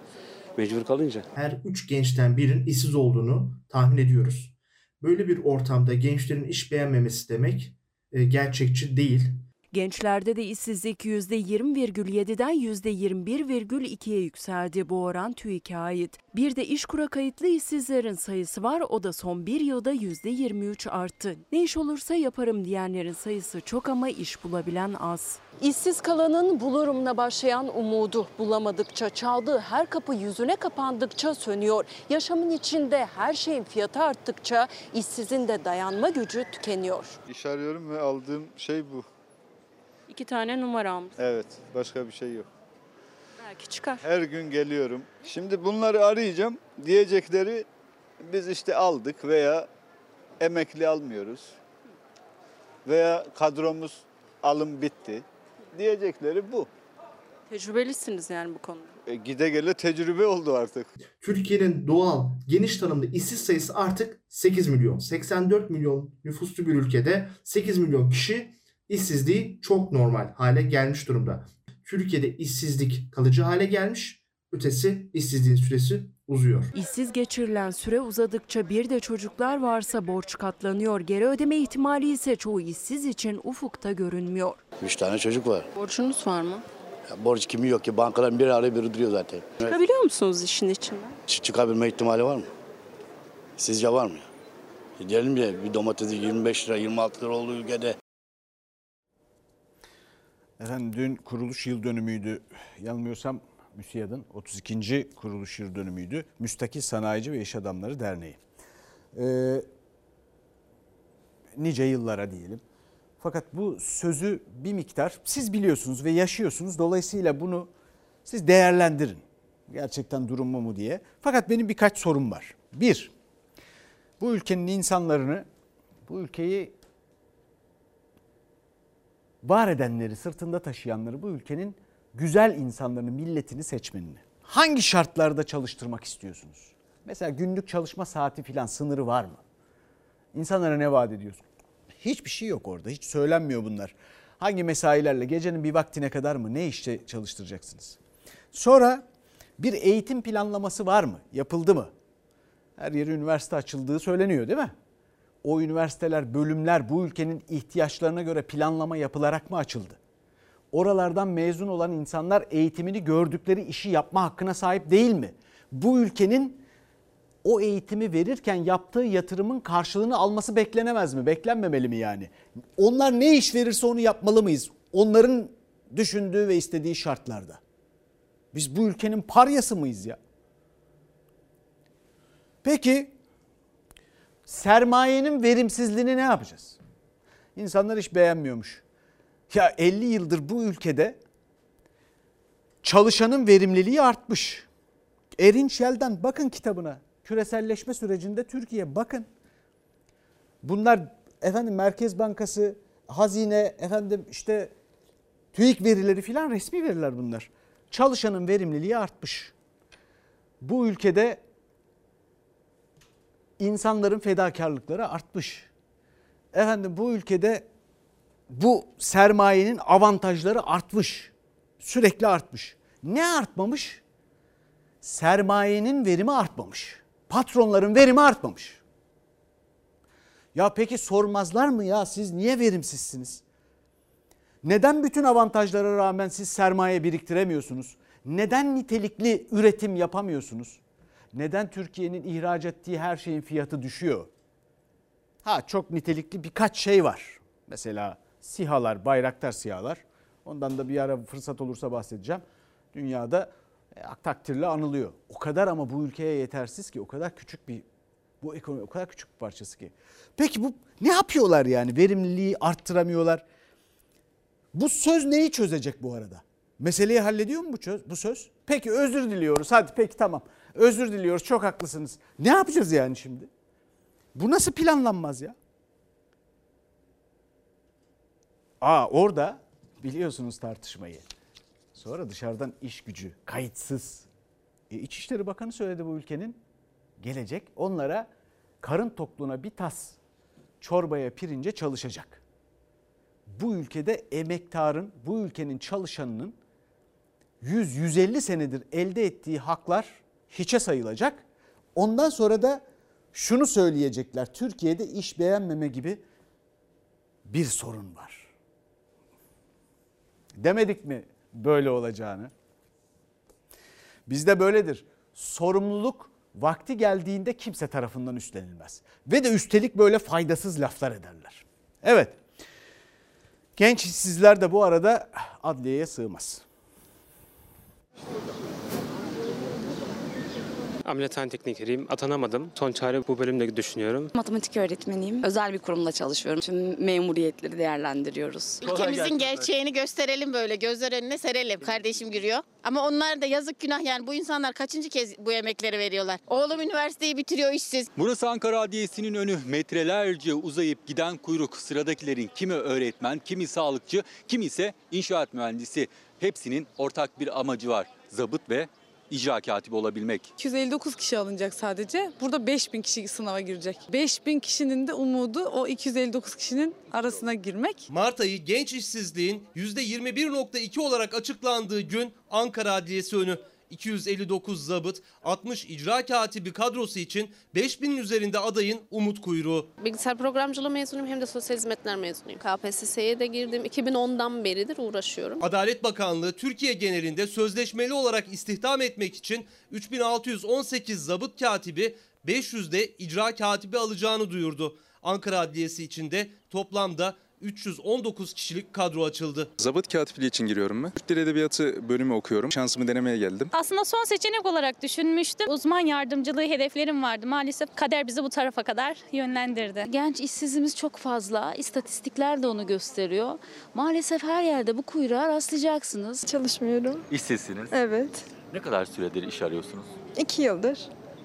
mecbur kalınca. Her üç gençten birinin işsiz olduğunu tahmin ediyoruz. Böyle bir ortamda gençlerin iş beğenmemesi demek e, gerçekçi değil. Gençlerde de işsizlik %20,7'den %21,2'ye yükseldi. Bu oran TÜİK'e ait. Bir de işkura kayıtlı işsizlerin sayısı var. O da son bir yılda %23 arttı. Ne iş olursa yaparım diyenlerin sayısı çok ama iş bulabilen az. İşsiz kalanın bulurumla başlayan umudu bulamadıkça çaldığı her kapı yüzüne kapandıkça sönüyor. Yaşamın içinde her şeyin fiyatı arttıkça işsizin de dayanma gücü tükeniyor. İş arıyorum ve aldığım şey bu. İki tane numaram. Evet, başka bir şey yok. Belki çıkar. Her gün geliyorum. Şimdi bunları arayacağım. Diyecekleri biz işte aldık veya emekli almıyoruz. Veya kadromuz alım bitti. Diyecekleri bu. Tecrübelisiniz yani bu konuda. E, gide gele tecrübe oldu artık. Türkiye'nin doğal geniş tanımlı işsiz sayısı artık 8 milyon. 84 milyon nüfuslu bir ülkede 8 milyon kişi işsizliği çok normal hale gelmiş durumda. Türkiye'de işsizlik kalıcı hale gelmiş, ötesi işsizliğin süresi uzuyor. İşsiz geçirilen süre uzadıkça bir de çocuklar varsa borç katlanıyor. Geri ödeme ihtimali ise çoğu işsiz için ufukta görünmüyor. Üç tane çocuk var. Borcunuz var mı? Ya borç kimi yok ki bankaların biri arıyor biri duruyor zaten. Çıkabiliyor musunuz işin içinden? Çıkabilme ihtimali var mı? Sizce var mı? E diyelim ya bir domatesi 25 lira 26 lira olduğu ülkede Efendim dün kuruluş yıl dönümüydü. Yanılmıyorsam MÜSİAD'ın 32. kuruluş yıl dönümüydü. Müstakil Sanayici ve İş Adamları Derneği. Ee, nice yıllara diyelim. Fakat bu sözü bir miktar siz biliyorsunuz ve yaşıyorsunuz. Dolayısıyla bunu siz değerlendirin. Gerçekten durum mu mu diye. Fakat benim birkaç sorum var. Bir, bu ülkenin insanlarını, bu ülkeyi var edenleri, sırtında taşıyanları, bu ülkenin güzel insanlarını, milletini, seçmenini hangi şartlarda çalıştırmak istiyorsunuz? Mesela günlük çalışma saati filan sınırı var mı? İnsanlara ne vaat ediyorsun? Hiçbir şey yok orada. Hiç söylenmiyor bunlar. Hangi mesailerle gecenin bir vaktine kadar mı ne işte çalıştıracaksınız? Sonra bir eğitim planlaması var mı? Yapıldı mı? Her yeri üniversite açıldığı söyleniyor değil mi? O üniversiteler, bölümler bu ülkenin ihtiyaçlarına göre planlama yapılarak mı açıldı? Oralardan mezun olan insanlar eğitimini gördükleri işi yapma hakkına sahip değil mi? Bu ülkenin o eğitimi verirken yaptığı yatırımın karşılığını alması beklenemez mi? Beklenmemeli mi yani? Onlar ne iş verirse onu yapmalı mıyız? Onların düşündüğü ve istediği şartlarda. Biz bu ülkenin paryası mıyız ya? Peki sermayenin verimsizliğini ne yapacağız? İnsanlar hiç beğenmiyormuş. Ya 50 yıldır bu ülkede çalışanın verimliliği artmış. Erinç Yel'den bakın kitabına. Küreselleşme sürecinde Türkiye bakın. Bunlar efendim Merkez Bankası, hazine, efendim işte TÜİK verileri filan resmi veriler bunlar. Çalışanın verimliliği artmış. Bu ülkede insanların fedakarlıkları artmış. Efendim bu ülkede bu sermayenin avantajları artmış. Sürekli artmış. Ne artmamış? Sermayenin verimi artmamış. Patronların verimi artmamış. Ya peki sormazlar mı ya siz niye verimsizsiniz? Neden bütün avantajlara rağmen siz sermaye biriktiremiyorsunuz? Neden nitelikli üretim yapamıyorsunuz? Neden Türkiye'nin ihraç ettiği her şeyin fiyatı düşüyor? Ha çok nitelikli birkaç şey var. Mesela SİHA'lar, Bayraktar SİHA'lar. Ondan da bir ara fırsat olursa bahsedeceğim. Dünyada e, takdirle anılıyor. O kadar ama bu ülkeye yetersiz ki o kadar küçük bir bu ekonomi o kadar küçük bir parçası ki. Peki bu ne yapıyorlar yani? Verimliliği arttıramıyorlar. Bu söz neyi çözecek bu arada? Meseleyi hallediyor mu bu, söz? Peki özür diliyoruz. Hadi peki tamam. Özür diliyoruz. Çok haklısınız. Ne yapacağız yani şimdi? Bu nasıl planlanmaz ya? Aa orada biliyorsunuz tartışmayı. Sonra dışarıdan iş gücü kayıtsız. E, İçişleri Bakanı söyledi bu ülkenin. Gelecek onlara karın tokluğuna bir tas çorbaya pirince çalışacak. Bu ülkede emektarın, bu ülkenin çalışanının 100-150 senedir elde ettiği haklar hiçe sayılacak. Ondan sonra da şunu söyleyecekler. Türkiye'de iş beğenmeme gibi bir sorun var. Demedik mi böyle olacağını? Bizde böyledir. Sorumluluk vakti geldiğinde kimse tarafından üstlenilmez. Ve de üstelik böyle faydasız laflar ederler. Evet. Genç işsizler de bu arada adliyeye sığmaz. Ameliyathane teknikeriyim. Atanamadım. Son çare bu bölümde düşünüyorum. Matematik öğretmeniyim. Özel bir kurumda çalışıyorum. Tüm memuriyetleri değerlendiriyoruz. Ülkemizin gerçeğini gösterelim böyle gözler önüne serelim. Kardeşim giriyor. Ama onlar da yazık günah yani bu insanlar kaçıncı kez bu emekleri veriyorlar. Oğlum üniversiteyi bitiriyor işsiz. Burası Ankara Adliyesi'nin önü. Metrelerce uzayıp giden kuyruk. Sıradakilerin kimi öğretmen, kimi sağlıkçı, kimi ise inşaat mühendisi. Hepsinin ortak bir amacı var. Zabıt ve icra katibi olabilmek. 259 kişi alınacak sadece. Burada 5000 kişi sınava girecek. 5000 kişinin de umudu o 259 kişinin arasına girmek. Mart ayı genç işsizliğin %21.2 olarak açıklandığı gün Ankara Adliyesi önü. 259 zabıt, 60 icra katibi kadrosu için 5000'in üzerinde adayın umut kuyruğu. Bilgisayar programcılığı mezunuyum hem de sosyal hizmetler mezunuyum. KPSS'ye de girdim. 2010'dan beridir uğraşıyorum. Adalet Bakanlığı Türkiye genelinde sözleşmeli olarak istihdam etmek için 3618 zabıt katibi 500 de icra katibi alacağını duyurdu. Ankara Adliyesi içinde toplamda 319 kişilik kadro açıldı. Zabıt katipliği için giriyorum ben. Türk Dil Edebiyatı bölümü okuyorum. Şansımı denemeye geldim. Aslında son seçenek olarak düşünmüştüm. Uzman yardımcılığı hedeflerim vardı. Maalesef kader bizi bu tarafa kadar yönlendirdi. Genç işsizimiz çok fazla. İstatistikler de onu gösteriyor. Maalesef her yerde bu kuyruğa rastlayacaksınız. Çalışmıyorum. İşsizsiniz. Evet. Ne kadar süredir iş arıyorsunuz? İki yıldır.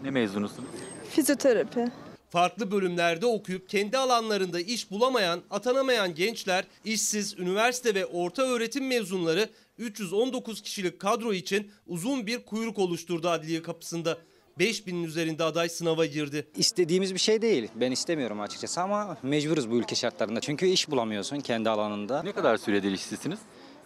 Ne mezunusunuz? Fizyoterapi. Farklı bölümlerde okuyup kendi alanlarında iş bulamayan, atanamayan gençler, işsiz, üniversite ve orta öğretim mezunları 319 kişilik kadro için uzun bir kuyruk oluşturdu adliye kapısında. 5000'in üzerinde aday sınava girdi. İstediğimiz bir şey değil. Ben istemiyorum açıkçası ama mecburuz bu ülke şartlarında. Çünkü iş bulamıyorsun kendi alanında. Ne kadar süredir işsizsiniz?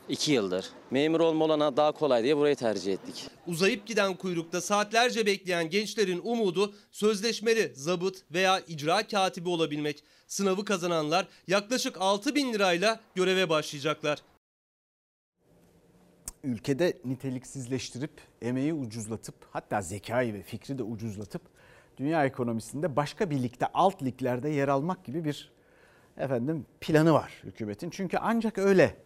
İki yıldır. Memur olma olana daha kolay diye burayı tercih ettik. Uzayıp giden kuyrukta saatlerce bekleyen gençlerin umudu sözleşmeli zabıt veya icra katibi olabilmek. Sınavı kazananlar yaklaşık 6 bin lirayla göreve başlayacaklar. ülkede niteliksizleştirip, emeği ucuzlatıp, hatta zekayı ve fikri de ucuzlatıp dünya ekonomisinde başka bir ligde, alt liglerde yer almak gibi bir efendim planı var hükümetin. Çünkü ancak öyle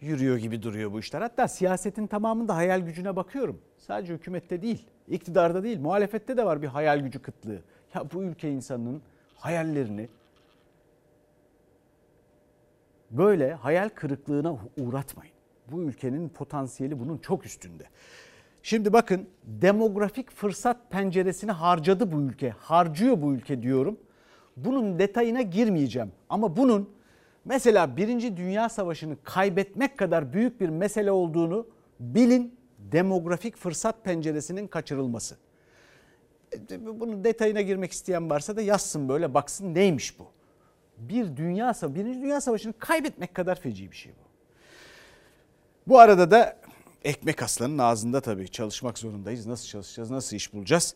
yürüyor gibi duruyor bu işler. Hatta siyasetin tamamında hayal gücüne bakıyorum. Sadece hükümette değil, iktidarda değil, muhalefette de var bir hayal gücü kıtlığı. Ya bu ülke insanının hayallerini böyle hayal kırıklığına uğratmayın. Bu ülkenin potansiyeli bunun çok üstünde. Şimdi bakın demografik fırsat penceresini harcadı bu ülke. Harcıyor bu ülke diyorum. Bunun detayına girmeyeceğim. Ama bunun mesela Birinci Dünya Savaşı'nı kaybetmek kadar büyük bir mesele olduğunu bilin. Demografik fırsat penceresinin kaçırılması. E, Bunun detayına girmek isteyen varsa da yazsın böyle baksın neymiş bu. Bir dünya savaşı, Birinci Dünya Savaşı'nı kaybetmek kadar feci bir şey bu. Bu arada da ekmek aslanın ağzında tabii çalışmak zorundayız. Nasıl çalışacağız, nasıl iş bulacağız?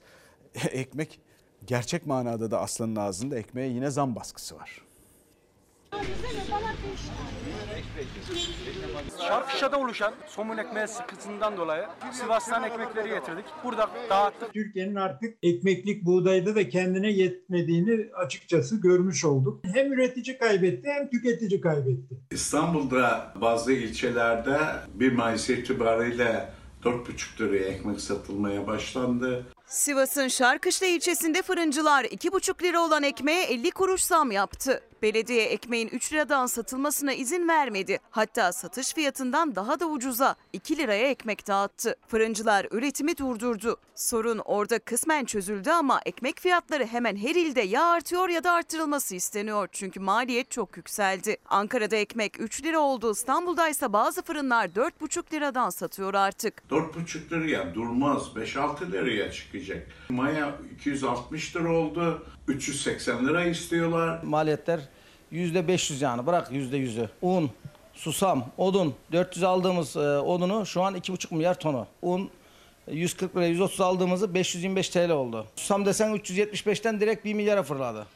(laughs) Ekmek gerçek manada da aslanın ağzında ekmeğe yine zam baskısı var. Şarkışla'da oluşan somun ekmeği sıkıntısından dolayı Sivas'tan ekmekleri getirdik. Burada dağıttık. Türkiye'nin artık ekmeklik buğdayda da kendine yetmediğini açıkçası görmüş olduk. Hem üretici kaybetti hem tüketici kaybetti. İstanbul'da bazı ilçelerde 1 Mayıs itibariyle 4,5 liraya ekmek satılmaya başlandı. Sivas'ın Şarkışla ilçesinde fırıncılar 2,5 lira olan ekmeğe 50 kuruş zam yaptı. Belediye ekmeğin 3 liradan satılmasına izin vermedi. Hatta satış fiyatından daha da ucuza 2 liraya ekmek dağıttı. Fırıncılar üretimi durdurdu. Sorun orada kısmen çözüldü ama ekmek fiyatları hemen her ilde ya artıyor ya da artırılması isteniyor. Çünkü maliyet çok yükseldi. Ankara'da ekmek 3 lira oldu. İstanbul'da ise bazı fırınlar 4,5 liradan satıyor artık. 4,5 liraya durmaz. 5-6 liraya çıkacak. Maya 260 lira oldu. 380 lira istiyorlar. Maliyetler %500 yani bırak %100'ü. Un, susam, odun 400 aldığımız e, odunu şu an 2,5 milyar tonu. Un 140 lira 130 aldığımızı 525 TL oldu. Susam desen 375'ten direkt 1 milyara fırladı.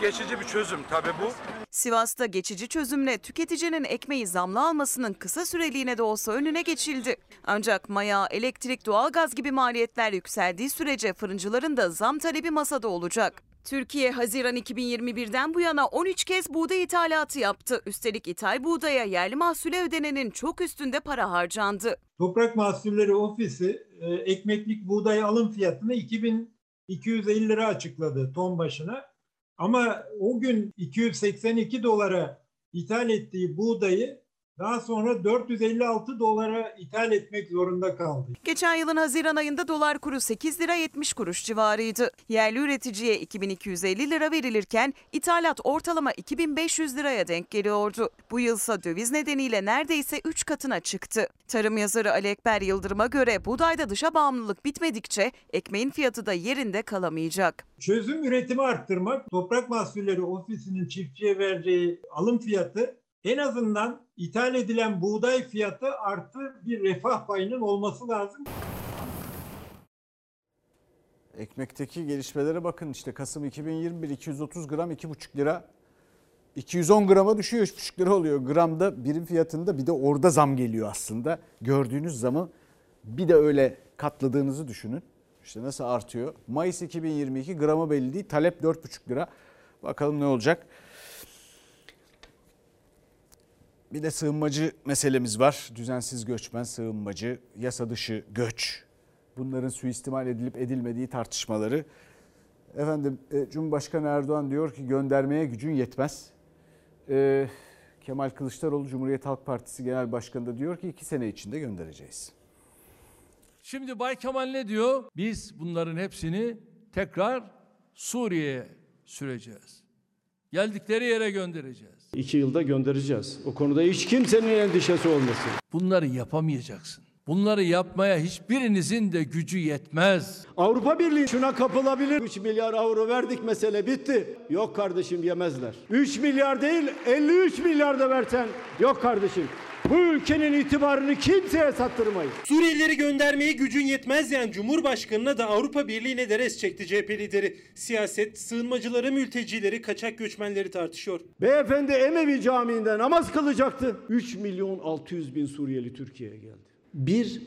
Geçici bir çözüm tabii bu. Sivas'ta geçici çözümle tüketicinin ekmeği zamlı almasının kısa süreliğine de olsa önüne geçildi. Ancak maya, elektrik, doğalgaz gibi maliyetler yükseldiği sürece fırıncıların da zam talebi masada olacak. Türkiye Haziran 2021'den bu yana 13 kez buğday ithalatı yaptı. Üstelik ithal buğdaya yerli mahsule ödenenin çok üstünde para harcandı. Toprak Mahsulleri Ofisi e, ekmeklik buğday alım fiyatını 2250 lira açıkladı ton başına. Ama o gün 282 dolara ithal ettiği buğdayı daha sonra 456 dolara ithal etmek zorunda kaldı. Geçen yılın Haziran ayında dolar kuru 8 lira 70 kuruş civarıydı. Yerli üreticiye 2250 lira verilirken ithalat ortalama 2500 liraya denk geliyordu. Bu yılsa döviz nedeniyle neredeyse 3 katına çıktı. Tarım yazarı Ali Ekber Yıldırım'a göre buğdayda dışa bağımlılık bitmedikçe ekmeğin fiyatı da yerinde kalamayacak. Çözüm üretimi arttırmak, Toprak Mahsulleri Ofisi'nin çiftçiye vereceği alım fiyatı en azından ithal edilen buğday fiyatı artı bir refah payının olması lazım. Ekmekteki gelişmelere bakın işte Kasım 2021 230 gram 2,5 lira. 210 grama düşüyor 3,5 lira oluyor. Gramda birim fiyatında bir de orada zam geliyor aslında. Gördüğünüz zamı bir de öyle katladığınızı düşünün. İşte nasıl artıyor. Mayıs 2022 gramı belli değil. Talep 4,5 lira. Bakalım ne olacak. Bir de sığınmacı meselemiz var. Düzensiz göçmen, sığınmacı, yasa dışı göç. Bunların suistimal edilip edilmediği tartışmaları. Efendim e, Cumhurbaşkanı Erdoğan diyor ki göndermeye gücün yetmez. E, Kemal Kılıçdaroğlu Cumhuriyet Halk Partisi Genel Başkanı da diyor ki iki sene içinde göndereceğiz. Şimdi Bay Kemal ne diyor? Biz bunların hepsini tekrar Suriye'ye süreceğiz. Geldikleri yere göndereceğiz. İki yılda göndereceğiz. O konuda hiç kimsenin endişesi olmasın. Bunları yapamayacaksın. Bunları yapmaya hiçbirinizin de gücü yetmez. Avrupa Birliği şuna kapılabilir. 3 milyar avro verdik mesele bitti. Yok kardeşim yemezler. 3 milyar değil 53 milyar da versen yok kardeşim. Bu ülkenin itibarını kimseye sattırmayız. Suriyelileri göndermeye gücün yetmez yani Cumhurbaşkanı'na da Avrupa Birliği'ne de res çekti CHP lideri. Siyaset, sığınmacıları, mültecileri, kaçak göçmenleri tartışıyor. Beyefendi Emevi Camii'nde namaz kılacaktı. 3 milyon 600 bin Suriyeli Türkiye'ye geldi. Bir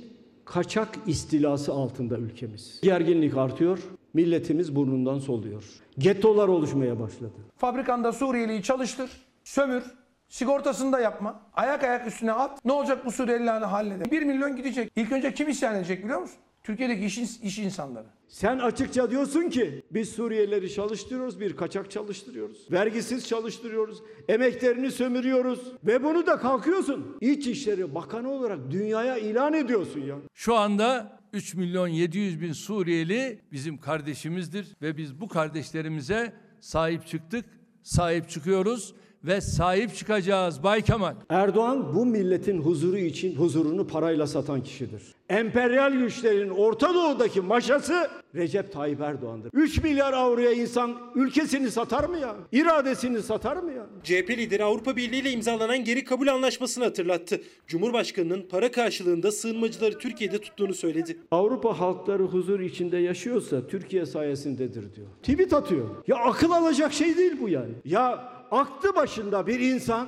kaçak istilası altında ülkemiz. Gerginlik artıyor, milletimiz burnundan soluyor. Gettolar oluşmaya başladı. Fabrikanda Suriyeliyi çalıştır, sömür, sigortasını da yapma. Ayak ayak üstüne at. Ne olacak bu Suriyelilerini halleder. 1 milyon gidecek. İlk önce kim isyan edecek biliyor musun? Türkiye'deki iş, iş insanları. Sen açıkça diyorsun ki biz Suriyelileri çalıştırıyoruz, bir kaçak çalıştırıyoruz. Vergisiz çalıştırıyoruz, emeklerini sömürüyoruz ve bunu da kalkıyorsun. İçişleri Bakanı olarak dünyaya ilan ediyorsun ya. Şu anda 3 milyon 700 bin Suriyeli bizim kardeşimizdir ve biz bu kardeşlerimize sahip çıktık, sahip çıkıyoruz ve sahip çıkacağız Bay Kemal. Erdoğan bu milletin huzuru için huzurunu parayla satan kişidir. Emperyal güçlerin Orta Doğu'daki maşası Recep Tayyip Erdoğan'dır. 3 milyar avroya insan ülkesini satar mı ya? İradesini satar mı ya? CHP lideri Avrupa Birliği ile imzalanan geri kabul anlaşmasını hatırlattı. Cumhurbaşkanının para karşılığında sığınmacıları Türkiye'de tuttuğunu söyledi. Avrupa halkları huzur içinde yaşıyorsa Türkiye sayesindedir diyor. Tweet atıyor. Ya akıl alacak şey değil bu yani. Ya aklı başında bir insan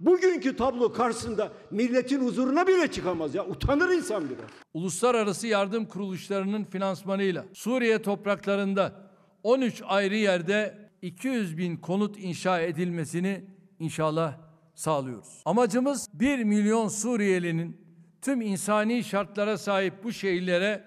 bugünkü tablo karşısında milletin huzuruna bile çıkamaz ya. Utanır insan biraz. Uluslararası yardım kuruluşlarının finansmanıyla Suriye topraklarında 13 ayrı yerde 200 bin konut inşa edilmesini inşallah sağlıyoruz. Amacımız 1 milyon Suriyelinin tüm insani şartlara sahip bu şehirlere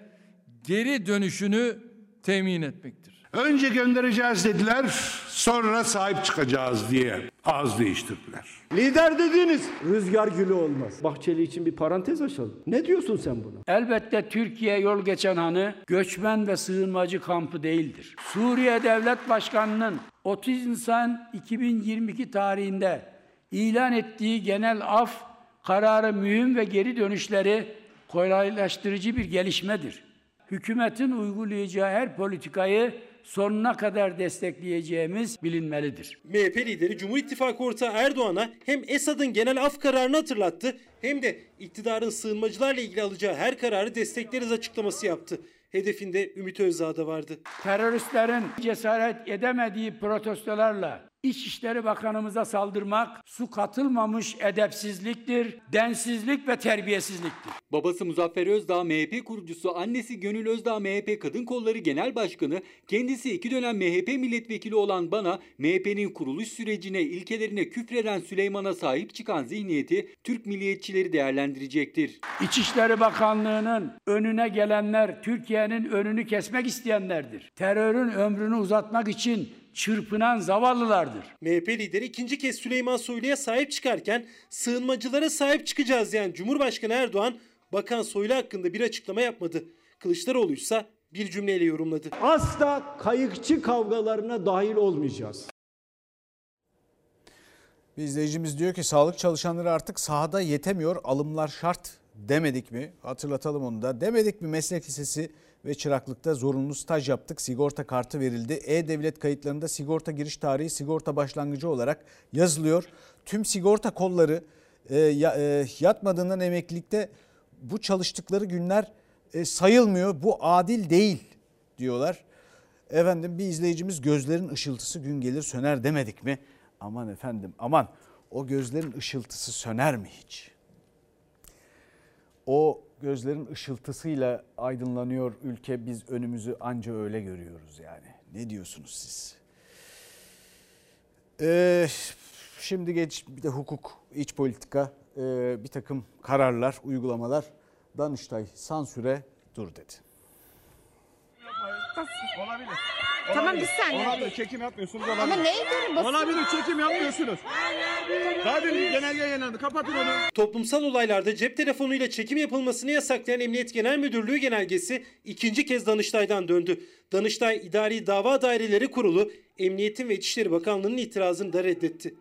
geri dönüşünü temin etmektir. Önce göndereceğiz dediler, sonra sahip çıkacağız diye ağız değiştirdiler. Lider dediğiniz rüzgar gülü olmaz. Bahçeli için bir parantez açalım. Ne diyorsun sen buna? Elbette Türkiye yol geçen hanı göçmen ve sığınmacı kampı değildir. Suriye Devlet Başkanı'nın 30 Nisan 2022 tarihinde ilan ettiği genel af kararı mühim ve geri dönüşleri kolaylaştırıcı bir gelişmedir. Hükümetin uygulayacağı her politikayı sonuna kadar destekleyeceğimiz bilinmelidir. MHP lideri Cumhur İttifakı ortağı Erdoğan'a hem Esad'ın genel af kararını hatırlattı hem de iktidarın sığınmacılarla ilgili alacağı her kararı destekleriz açıklaması yaptı. Hedefinde Ümit Özdağ da vardı. Teröristlerin cesaret edemediği protestolarla İçişleri Bakanımıza saldırmak su katılmamış edepsizliktir, densizlik ve terbiyesizliktir. Babası Muzaffer Özdağ MHP kurucusu, annesi Gönül Özdağ MHP Kadın Kolları Genel Başkanı, kendisi iki dönem MHP milletvekili olan bana MHP'nin kuruluş sürecine, ilkelerine küfreden Süleyman'a sahip çıkan zihniyeti Türk milliyetçileri değerlendirecektir. İçişleri Bakanlığı'nın önüne gelenler Türkiye'nin önünü kesmek isteyenlerdir. Terörün ömrünü uzatmak için çırpınan zavallılardır. MHP lideri ikinci kez Süleyman Soylu'ya sahip çıkarken sığınmacılara sahip çıkacağız diyen Cumhurbaşkanı Erdoğan, Bakan Soylu hakkında bir açıklama yapmadı. Kılıçdaroğlu ise bir cümleyle yorumladı. Asla kayıkçı kavgalarına dahil olmayacağız. Bir izleyicimiz diyor ki sağlık çalışanları artık sahada yetemiyor alımlar şart demedik mi? Hatırlatalım onu da. Demedik mi meslek lisesi ve çıraklıkta zorunlu staj yaptık. Sigorta kartı verildi. E-Devlet kayıtlarında sigorta giriş tarihi sigorta başlangıcı olarak yazılıyor. Tüm sigorta kolları e, e, yatmadığından emeklilikte bu çalıştıkları günler e, sayılmıyor. Bu adil değil diyorlar. Efendim bir izleyicimiz gözlerin ışıltısı gün gelir söner demedik mi? Aman efendim aman o gözlerin ışıltısı söner mi hiç? O gözlerin ışıltısıyla aydınlanıyor ülke. Biz önümüzü anca öyle görüyoruz yani. Ne diyorsunuz siz? Ee, şimdi geç bir de hukuk, iç politika, e, bir takım kararlar, uygulamalar. Danıştay sansüre dur dedi. Haklısın. Olabilir. Tamam, biz seninle- Olabilir. Çekim yapmıyorsunuz Ama olabilir. neye göre basın? Olabilir çekim yapmıyorsunuz. Zaten genelge yayınlandı. Kapatın onu. Toplumsal olaylarda cep telefonuyla çekim yapılmasını yasaklayan Emniyet Genel Müdürlüğü genelgesi ikinci kez Danıştay'dan döndü. Danıştay İdari Dava Daireleri Kurulu Emniyetin ve İçişleri Bakanlığı'nın itirazını da reddetti.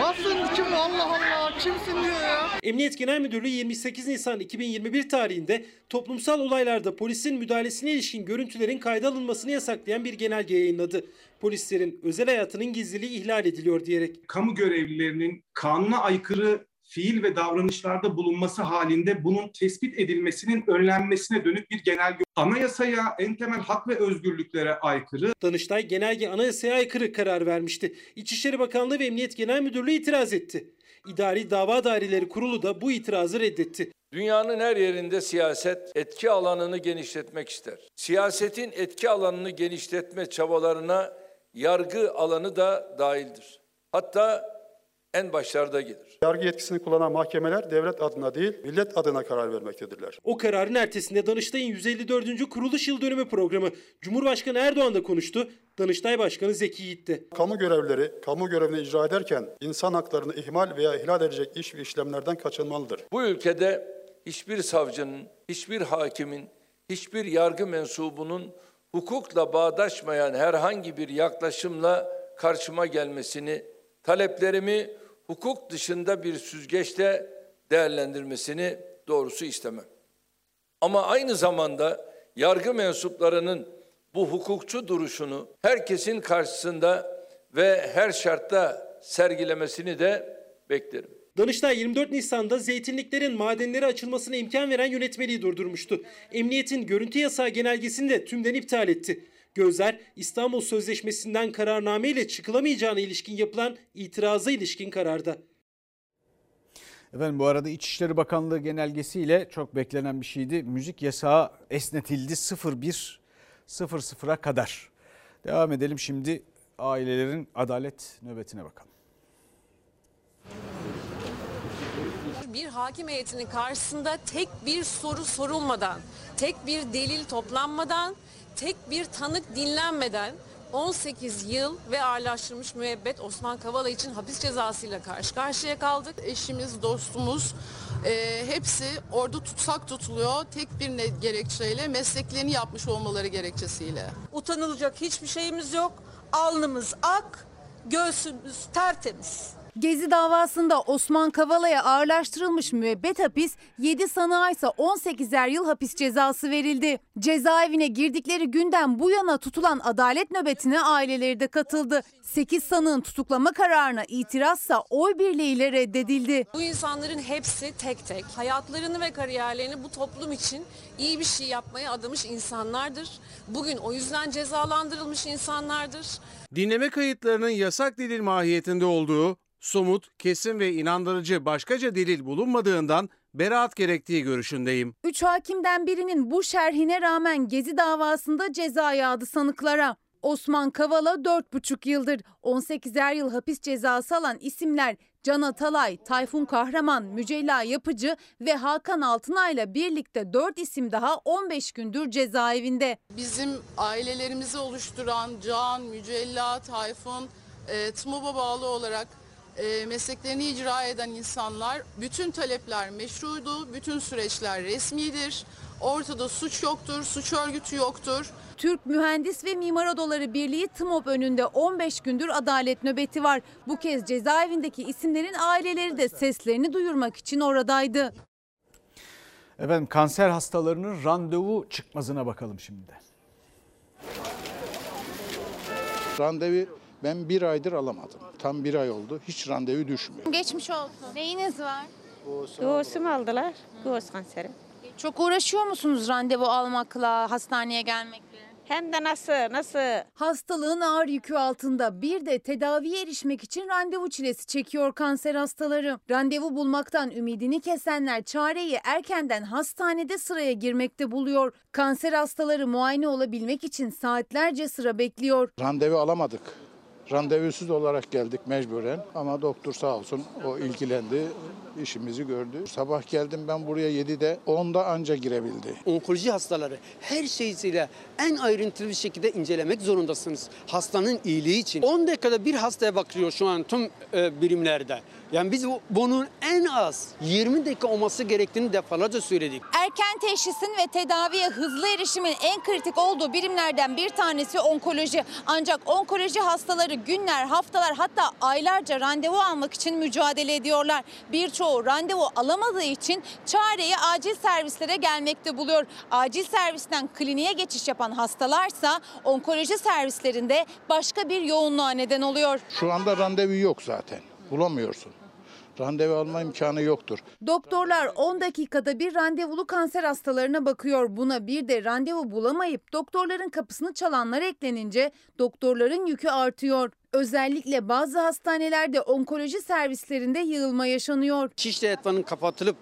Basın kim Allah Allah kimsin diyor ya. Emniyet Genel Müdürlüğü 28 Nisan 2021 tarihinde toplumsal olaylarda polisin müdahalesine ilişkin görüntülerin kayda alınmasını yasaklayan bir genelge yayınladı. Polislerin özel hayatının gizliliği ihlal ediliyor diyerek. kamu görevlilerinin kanuna aykırı fiil ve davranışlarda bulunması halinde bunun tespit edilmesinin önlenmesine dönük bir genelge. Anayasaya, en temel hak ve özgürlüklere aykırı. Danıştay genelge anayasaya aykırı karar vermişti. İçişleri Bakanlığı ve Emniyet Genel Müdürlüğü itiraz etti. İdari Dava Daireleri Kurulu da bu itirazı reddetti. Dünyanın her yerinde siyaset etki alanını genişletmek ister. Siyasetin etki alanını genişletme çabalarına yargı alanı da dahildir. Hatta en başlarda gelir. Yargı yetkisini kullanan mahkemeler devlet adına değil, millet adına karar vermektedirler. O kararın ertesinde Danıştay'ın 154. kuruluş yıl dönümü programı Cumhurbaşkanı Erdoğan da konuştu. Danıştay Başkanı Zeki Yiğit de. Kamu görevlileri, kamu görevini icra ederken insan haklarını ihmal veya ihlal edecek iş ve işlemlerden kaçınmalıdır. Bu ülkede hiçbir savcının, hiçbir hakimin, hiçbir yargı mensubunun hukukla bağdaşmayan herhangi bir yaklaşımla karşıma gelmesini, taleplerimi hukuk dışında bir süzgeçte değerlendirmesini doğrusu istemem. Ama aynı zamanda yargı mensuplarının bu hukukçu duruşunu herkesin karşısında ve her şartta sergilemesini de beklerim. Danıştay 24 Nisan'da zeytinliklerin madenlere açılmasına imkan veren yönetmeliği durdurmuştu. Emniyetin görüntü yasağı genelgesini de tümden iptal etti. Gözler İstanbul Sözleşmesi'nden kararname ile çıkılamayacağına ilişkin yapılan itiraza ilişkin kararda. Efendim bu arada İçişleri Bakanlığı genelgesiyle çok beklenen bir şeydi. Müzik yasağı esnetildi 01 00'a kadar. Devam edelim şimdi ailelerin adalet nöbetine bakalım. Bir hakim heyetinin karşısında tek bir soru sorulmadan, tek bir delil toplanmadan, tek bir tanık dinlenmeden 18 yıl ve ağırlaştırılmış müebbet Osman Kavala için hapis cezasıyla karşı karşıya kaldık. Eşimiz, dostumuz e, hepsi orada tutsak tutuluyor tek bir gerekçeyle mesleklerini yapmış olmaları gerekçesiyle. Utanılacak hiçbir şeyimiz yok. Alnımız ak, göğsümüz tertemiz. Gezi davasında Osman Kavala'ya ağırlaştırılmış müebbet hapis, 7 sanığa ise 18'er yıl hapis cezası verildi. Cezaevine girdikleri günden bu yana tutulan adalet nöbetine aileleri de katıldı. 8 sanığın tutuklama kararına itirazsa oy birliğiyle reddedildi. Bu insanların hepsi tek tek hayatlarını ve kariyerlerini bu toplum için iyi bir şey yapmaya adamış insanlardır. Bugün o yüzden cezalandırılmış insanlardır. Dinleme kayıtlarının yasak delil mahiyetinde olduğu, somut, kesin ve inandırıcı başkaca delil bulunmadığından beraat gerektiği görüşündeyim. Üç hakimden birinin bu şerhine rağmen Gezi davasında ceza yağdı sanıklara. Osman Kavala 4,5 yıldır 18'er yıl hapis cezası alan isimler Can Atalay, Tayfun Kahraman, Mücella Yapıcı ve Hakan Altınay'la birlikte 4 isim daha 15 gündür cezaevinde. Bizim ailelerimizi oluşturan Can, Mücella, Tayfun, e, TMOB'a bağlı olarak e, mesleklerini icra eden insanlar bütün talepler meşruydu, bütün süreçler resmidir. Ortada suç yoktur, suç örgütü yoktur. Türk Mühendis ve Mimar Odaları Birliği TMOB önünde 15 gündür adalet nöbeti var. Bu kez cezaevindeki isimlerin aileleri de seslerini duyurmak için oradaydı. Efendim kanser hastalarının randevu çıkmazına bakalım şimdi de. Randevu ben bir aydır alamadım. Tam bir ay oldu. Hiç randevu düşmüyor. Geçmiş olsun. Neyiniz var? Göğsümü aldılar. Göğüs kanseri. Çok uğraşıyor musunuz randevu almakla, hastaneye gelmekle? Hem de nasıl, nasıl? Hastalığın ağır yükü altında bir de tedaviye erişmek için randevu çilesi çekiyor kanser hastaları. Randevu bulmaktan ümidini kesenler çareyi erkenden hastanede sıraya girmekte buluyor. Kanser hastaları muayene olabilmek için saatlerce sıra bekliyor. Randevu alamadık. Randevusuz olarak geldik mecburen ama doktor sağ olsun o ilgilendi, işimizi gördü. Sabah geldim ben buraya 7'de 10'da anca girebildi. Onkoloji hastaları her şeysiyle en ayrıntılı bir şekilde incelemek zorundasınız. Hastanın iyiliği için. 10 dakikada bir hastaya bakıyor şu an tüm e, birimlerde. Yani biz bu- bunun en az 20 dakika olması gerektiğini defalarca söyledik. Erken teşhisin ve tedaviye hızlı erişimin en kritik olduğu birimlerden bir tanesi onkoloji. Ancak onkoloji hastaları günler, haftalar hatta aylarca randevu almak için mücadele ediyorlar. Birçoğu randevu alamadığı için çareyi acil servislere gelmekte buluyor. Acil servisten kliniğe geçiş yapan hastalarsa onkoloji servislerinde başka bir yoğunluğa neden oluyor. Şu anda randevu yok zaten. Bulamıyorsun. Randevu alma imkanı yoktur. Doktorlar 10 dakikada bir randevulu kanser hastalarına bakıyor. Buna bir de randevu bulamayıp doktorların kapısını çalanlar eklenince doktorların yükü artıyor. Özellikle bazı hastanelerde onkoloji servislerinde yığılma yaşanıyor. Şişli Etvan'ın kapatılıp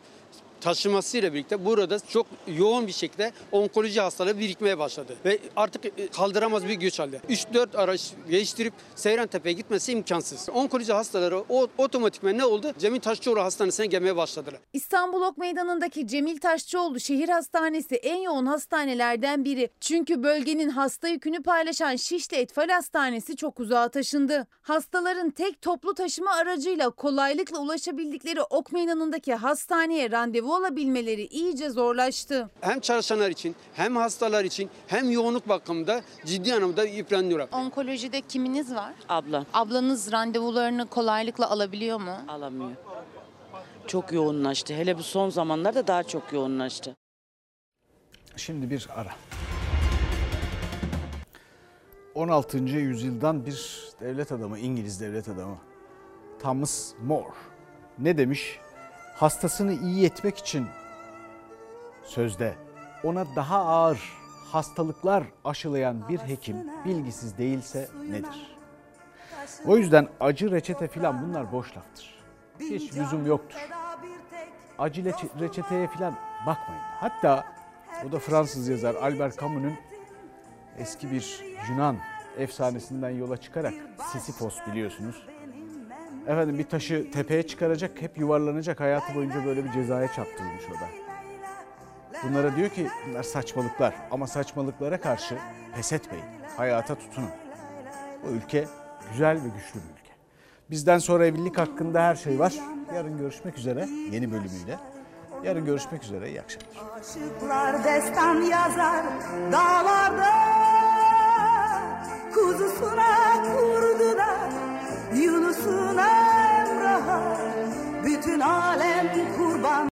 taşımasıyla birlikte burada çok yoğun bir şekilde onkoloji hastalığı birikmeye başladı. Ve artık e, kaldıramaz bir güç halde. 3-4 araç değiştirip Seyrantepe'ye gitmesi imkansız. Onkoloji hastaları o, otomatikman ne oldu? Cemil Taşçıoğlu Hastanesi'ne gelmeye başladılar. İstanbul Ok Meydanı'ndaki Cemil Taşçıoğlu Şehir Hastanesi en yoğun hastanelerden biri. Çünkü bölgenin hasta yükünü paylaşan Şişli Etfal Hastanesi çok uzağa taşındı. Hastaların tek toplu taşıma aracıyla kolaylıkla ulaşabildikleri Ok Meydanı'ndaki hastaneye randevu alabilmeleri iyice zorlaştı. Hem çalışanlar için hem hastalar için hem yoğunluk bakımında ciddi anlamda yıpranıyor. Onkolojide kiminiz var? Abla. Ablanız randevularını kolaylıkla alabiliyor mu? Alamıyor. Çok yoğunlaştı. Hele bu son zamanlarda daha çok yoğunlaştı. Şimdi bir ara. 16. yüzyıldan bir devlet adamı, İngiliz devlet adamı Thomas More ne demiş? Hastasını iyi etmek için sözde ona daha ağır hastalıklar aşılayan bir hekim bilgisiz değilse nedir? O yüzden acı reçete filan bunlar boş laftır. Hiç lüzum yoktur. Acı reçe- reçeteye filan bakmayın. Hatta o da Fransız yazar Albert Camus'un eski bir Yunan efsanesinden yola çıkarak Sisyphos biliyorsunuz. Efendim bir taşı tepeye çıkaracak, hep yuvarlanacak hayatı boyunca böyle bir cezaya çarptırılmış o da. Bunlara diyor ki bunlar saçmalıklar ama saçmalıklara karşı pes etmeyin. Hayata tutunun. Bu ülke güzel ve güçlü bir ülke. Bizden sonra evlilik hakkında her şey var. Yarın görüşmek üzere yeni bölümüyle. Yarın görüşmek üzere. İyi akşamlar. Aşıklar destan yazar dağlarda Kuzusuna Yunus'un Emrah'a bütün alem kurban.